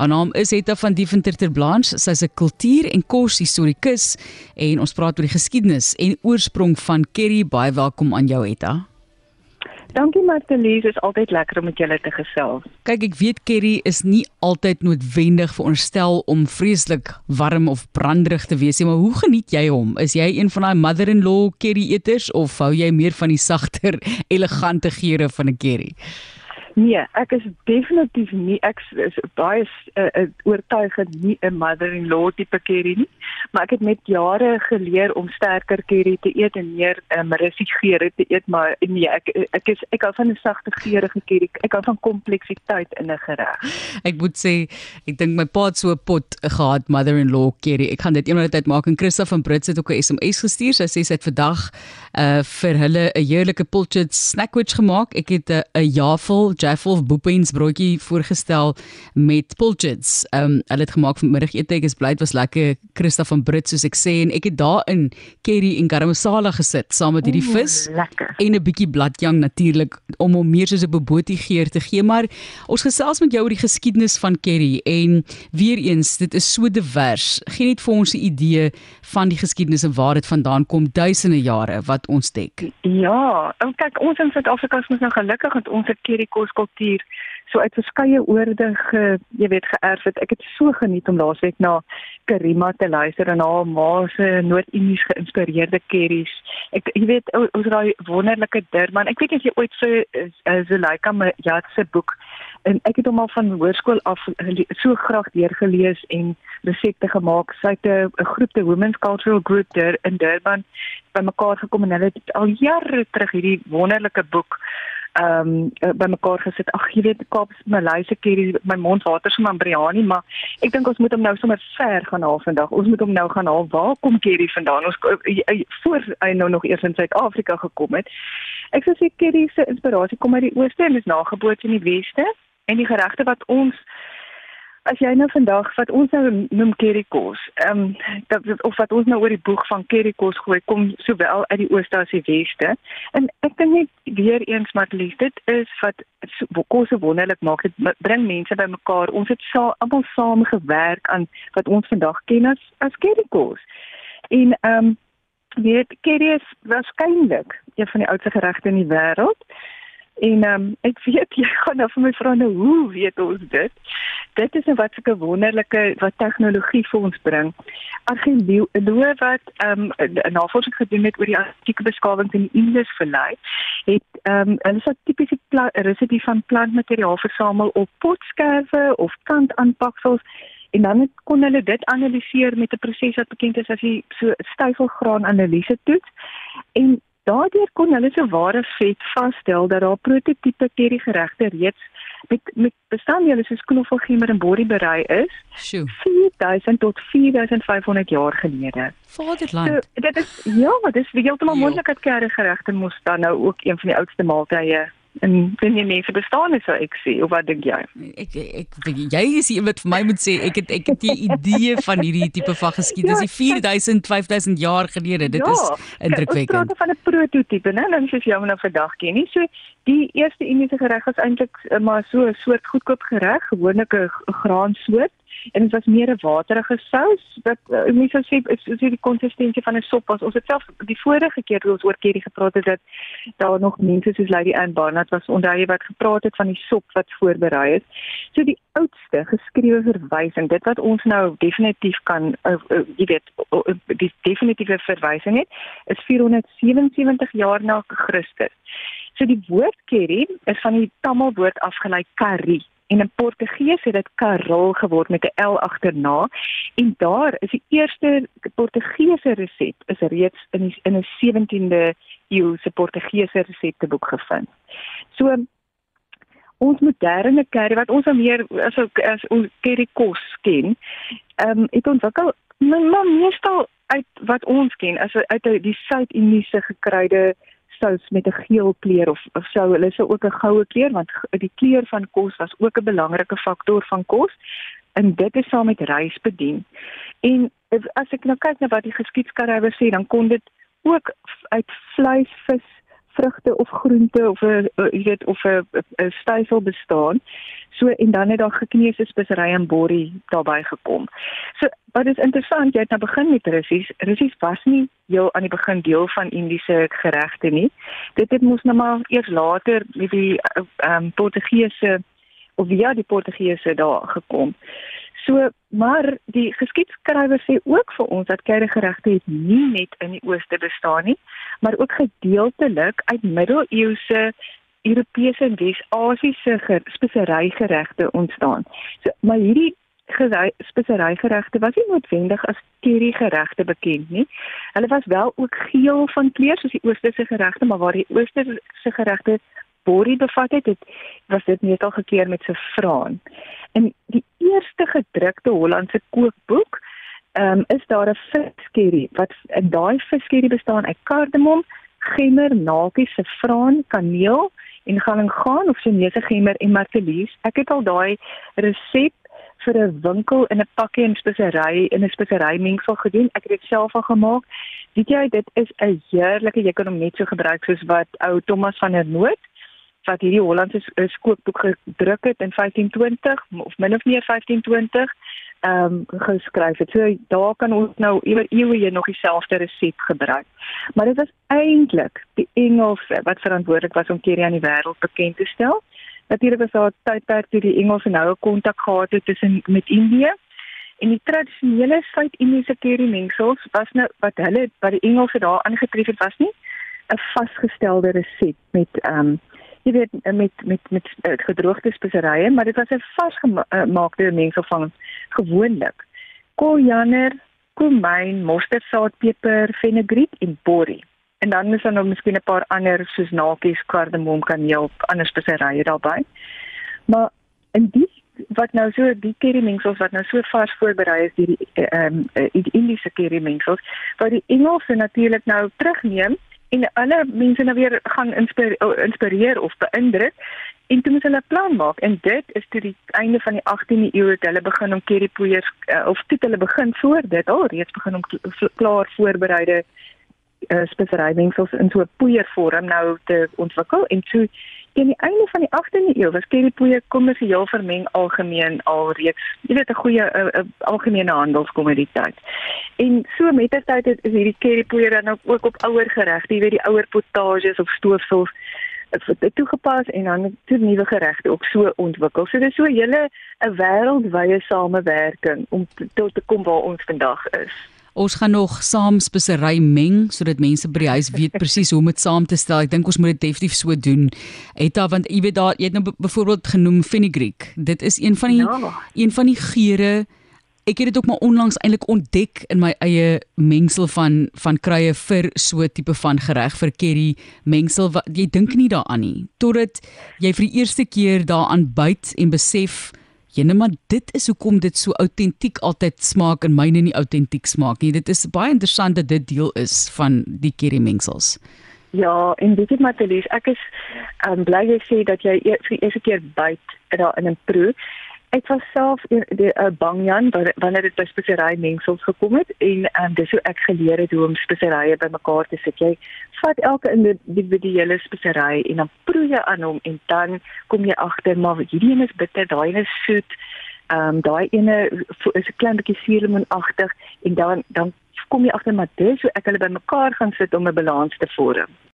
Haar naam is Etta van Dieventer ter Blanche. Sy's 'n kultuur- en koshistorikus en ons praat oor die geskiedenis en oorsprong van curry. Baie welkom aan jou Etta. Dankie Martelies, is altyd lekker om met julle te gesels. Kyk, ek weet curry is nie altyd noodwendig veronderstel om vreeslik warm of branderig te wees nie, maar hoe geniet jy hom? Is jy een van daai mother-in-law curry eters of hou jy meer van die sagter, elegante geure van 'n curry? Nee, ek is definitief nie ek is baie uh, oortuigend nie 'n mother-in-law tipe curry nie, maar ek het met jare geleer om sterker curry te eet en meer um, rustige geure te eet, maar nee, ek ek is ek hou van 'n sagte geurende curry. Ek hou van kompleksiteit in 'n gereg. Ek moet sê, ek dink my pa het so 'n pot gehad mother-in-law curry. Ek gaan dit eendag tyd maak en Christa van Brits het ook 'n SMS gestuur. Sy sê sy het vandag uh vir hulle 'n heerlike pilchard snackwich gemaak. Ek het 'n uh, jafel Jaffel of Boepens broodjie voorgestel met pilchards. Ehm um, hulle het gemaak vir middagete. Ek is bly dit was lekker. Christa van Brits soos ek sê en ek het daarin curry en garam masala gesit saam met hierdie vis lekker. en 'n bietjie bladjang natuurlik om hom meer soos 'n bobotie geur te gee. Maar ons gesels met jou oor die geskiedenis van curry en weer eens, dit is so divers. Geen net vir ons 'n idee van die geskiedenis en waar dit vandaan kom duisende jare wat ons dek. Ja, en kyk ons in Suid-Afrika is mos nou gelukkig dat ons 'n curry koskultuur so uit verskeie oorde ge, jy weet geërf het. Ek het so geniet om laasweek na Karima te luister en haar ma se Noord-Indies geïnspireerde curries. Ek jy weet ons daai wonderlike Durban. Ek weet as jy ooit so Zuleika Majat se boek en ek het hom al van hoërskool af so graag deurgelees en resepte gemaak. Sy het 'n groep te Women's Cultural Group daar in Durban bymekaar gekom en hulle het al jare terug hierdie wonderlike boek ehm um, bymekaar gesit. Ag, jy weet Kaap se Maleise curry, my mond water so maar biryani, maar ek dink ons moet hom nou sommer ver gaan haal vandag. Ons moet hom nou gaan haal. Waar kom curry vandaan? Ons voor hy nou nog eers in Suid-Afrika gekom het. Ek sou sê curry se inspirasie kom uit die ooste en is nageboots in die weste en die geregte wat ons as jy nou vandag wat ons nou noem curry kos, ehm um, dat of wat ons nou oor die boeg van curry kos gooi kom sowel uit die ooste as die weste. En ek dink net weer eens maar lief dit is wat so, kos so wonderlik maak. Dit bring mense bymekaar. Ons het sa almal saam gewerk aan wat ons vandag ken as as curry kos. En ehm um, weet is waarskynlik een van die oudste geregte in die wêreld. En ehm um, ek weet jy gaan nou vir my vra nou hoe weet ons dit? Dit is 'n wat sulke wonderlike wat tegnologie vir ons bring. Argeoloë wat ehm um, 'n navorsing gedoen het oor die antieke beskawings in die Indus Vallei, het ehm um, hulle so tipiese resepte van plantmateriaal versamel op potskerwe of kantaanpaksels en dan het, kon hulle dit analiseer met 'n proses wat bekend is as die so styfelgraan analise toets en Daardeur kon hulle se ware vet vasstel dat daar prototipe curry geregte reeds met met bestanddele soos knoffelgemmer en body berei is. Sjoe. 4000 tot 4500 jaar gelede. Vaderland. So, dit is ja, dit is heeltemal moontlik dat curry geregte moes dan nou ook een van die oudste maaltye en wenn jy mense bestaan is so ek sê of wat dink jy? Ek ek, ek jy is die een wat vir my moet sê ek het ek het die idee van hierdie tipe van geskiedenis. Ja, die 4000 5000 jaar gelede. Dit ja, is indrukwekkend ons praat van 'n prototipe né? Dan soos jy hom nou vandag ken nie so die eerste uniese gereg was eintlik maar so 'n soort goedkoop gereg gewoonlik 'n graansoort en dit was meer 'n waterige sous wat uh, mense sê is so die konsistensie van 'n sop was. Ons het self die vorige keer toe ons oor curry gepraat het dat daar nog mense soos Lady Anne Barnard was onder jy wat gepraat het van die sop wat voorberei is. So die oudste geskrewe verwysing dit wat ons nou definitief kan uh, uh, jy weet uh, die definitiewe verwysing het is 477 jaar na Christus. So die woord curry is van die Tamil woord afgelei curry en in Portugees het dit Karol geword met 'n L agterna en daar is die eerste Portugese resep is reeds in die, in 'n 17de eeu se Portugese resepteboek gevind. So ons moderne curry wat ons nou meer as as ons curry kos ken, ehm um, het ontwikkel maar meestal uit wat ons ken as uit die Suid-Indiese gekruide sous met 'n geel kleur of of sou hulle sou ook 'n goue kleur want die kleur van kos was ook 'n belangrike faktor van kos en dit is saam met rys bedien. En as ek nou kyk na wat die geskiedskrywer sê, dan kon dit ook uit vleis, vis, vrugte of groente of 'n jy weet of 'n 'n styfel bestaan. So en dan het daar gekneusde spesery en borrie daarbey gekom. So wat is interessant, jy het nou begin met Russies. Russies was nie heel aan die begin deel van Indiese geregte nie. Dit het mos nou maar eers later met die ehm um, Portugese of via die Portugese daar gekom. So, maar die geskiedskrywer sê ook vir ons dat keidergeregte het nie net in die ooste bestaan nie, maar ook gedeeltelik uit middeleeuse Europese en Wes-Asiëse speserygeregte ontstaan. So, maar hierdie speserygeregte was nie noodwendig as currygeregte bekend nie. Hulle was wel ook geel van kleur soos die oosterse geregte, maar waar die oosterse geregte borrie bevat het, het was dit meestal gekeer met saffraan. In die eerste gedrukte Hollandse kookboek, ehm um, is daar 'n viskerry wat in daai viskerry bestaan uit kardemom, gemmer, nakie, saffraan, kaneel en galangaan of Chinese gemmer en martelies. Ek het al daai resep vir 'n winkel in 'n pakkie en spesery in 'n spesery mengsel gedoen. Ek het dit self al gemaak. Weet jy, dit is 'n heerlike, jy kan hom net so gebruik soos wat ou Thomas van der Noot wat hierdie Hollandse skookboek gedruk het in 1520 of min of meer 1520 ehm um, geskryf het. So daar kan ons nou ewe eeue nog dieselfde resep gebruik. Maar dit was eintlik die Engelse wat verantwoordelik was om curry aan die wêreld bekend te stel. Natuurlik was daar tydperk toe die Engelse nou 'n kontak gehad het tussen met Indië. En die tradisionele Suid-Indiese curry mengsels was nou wat hulle wat die Engelse daar aangetref het was nie 'n vasgestelde resep met ehm um, jy weet met met met, met uh, gedroogde speserye, maar dit was 'n vasgemaakte mengsel van gewoonlik koriander, kumyn, mosterdsaad, peper, fenugreek en borrie. En dan is daar nog miskien 'n paar ander soos nakies, kardemom, kaneel, ander speserye daarbey. Maar in die wat nou so die curry mengsels wat nou so vars voorberei is deur die ehm um, die Indiese curry mengsels wat die Engelse natuurlik nou terugneem en ander mense nou weer gaan inspireer, inspireer of beïndruk en toe moet hulle 'n plan maak. En dit is toe die einde van die 18de eeu dat hulle begin om currypoeiers uh, of toe hulle begin voor dit al reeds begin om klaar voorbereide uh, speserymengsels in so 'n poeiervorm nou te ontwikkel. En toe teen die einde van die 18de eeu was currypoeier kommersieel vermeng algemeen al reeds jy weet 'n goeie 'n algemene handelskommoditeit. En so met die tyd is hierdie currypoeier dan ook op ouer geregte, jy weet die ouer potages of stoofsels het toegepas en dan toe nuwe geregte ook so ontwikkel. So dis so 'n hele 'n wêreldwye samewerking om tot te kom waar ons vandag is. Ons gaan nog saam spesery meng sodat mense by die huis weet presies hoe om dit saam te stel. Ek dink ons moet dit definitief so doen. Etta want jy weet daar jy het nou byvoorbeeld genoem fenugreek. Dit is een van die ja. een van die geure ek het dit ook maar onlangs eintlik ontdek in my eie mengsel van van kruie vir so tipe van gereg vir curry mengsel wat jy dink nie daaraan nie totdat jy vir die eerste keer daaraan byt en besef Jene maar dit is hoekom dit so autentiek altyd smaak en myne nie autentiek smaak nie. Dit is baie interessant dat dit deel is van die curry mengsels. Ja, en dit is Matelies, ek is um, bly jy sê dat jy e-, vir die eerste keer byt daar in 'n proe. Ek was self in die uh, Bangyan wanneer dit by spesery mengsels gekom het en um, dis hoe ek geleer het hoe om speserye bymekaar te sit. Jy vat elke individuele spesery en dan proe jy aan hom en dan kom jy agter maar hierdie een is bitter, daai een is soet. Ehm um, daai ene is 'n klein bietjie suurlemoenagtig en dan dan kom jy agter maar dis hoe ek hulle bymekaar gaan sit om 'n balans te vorm.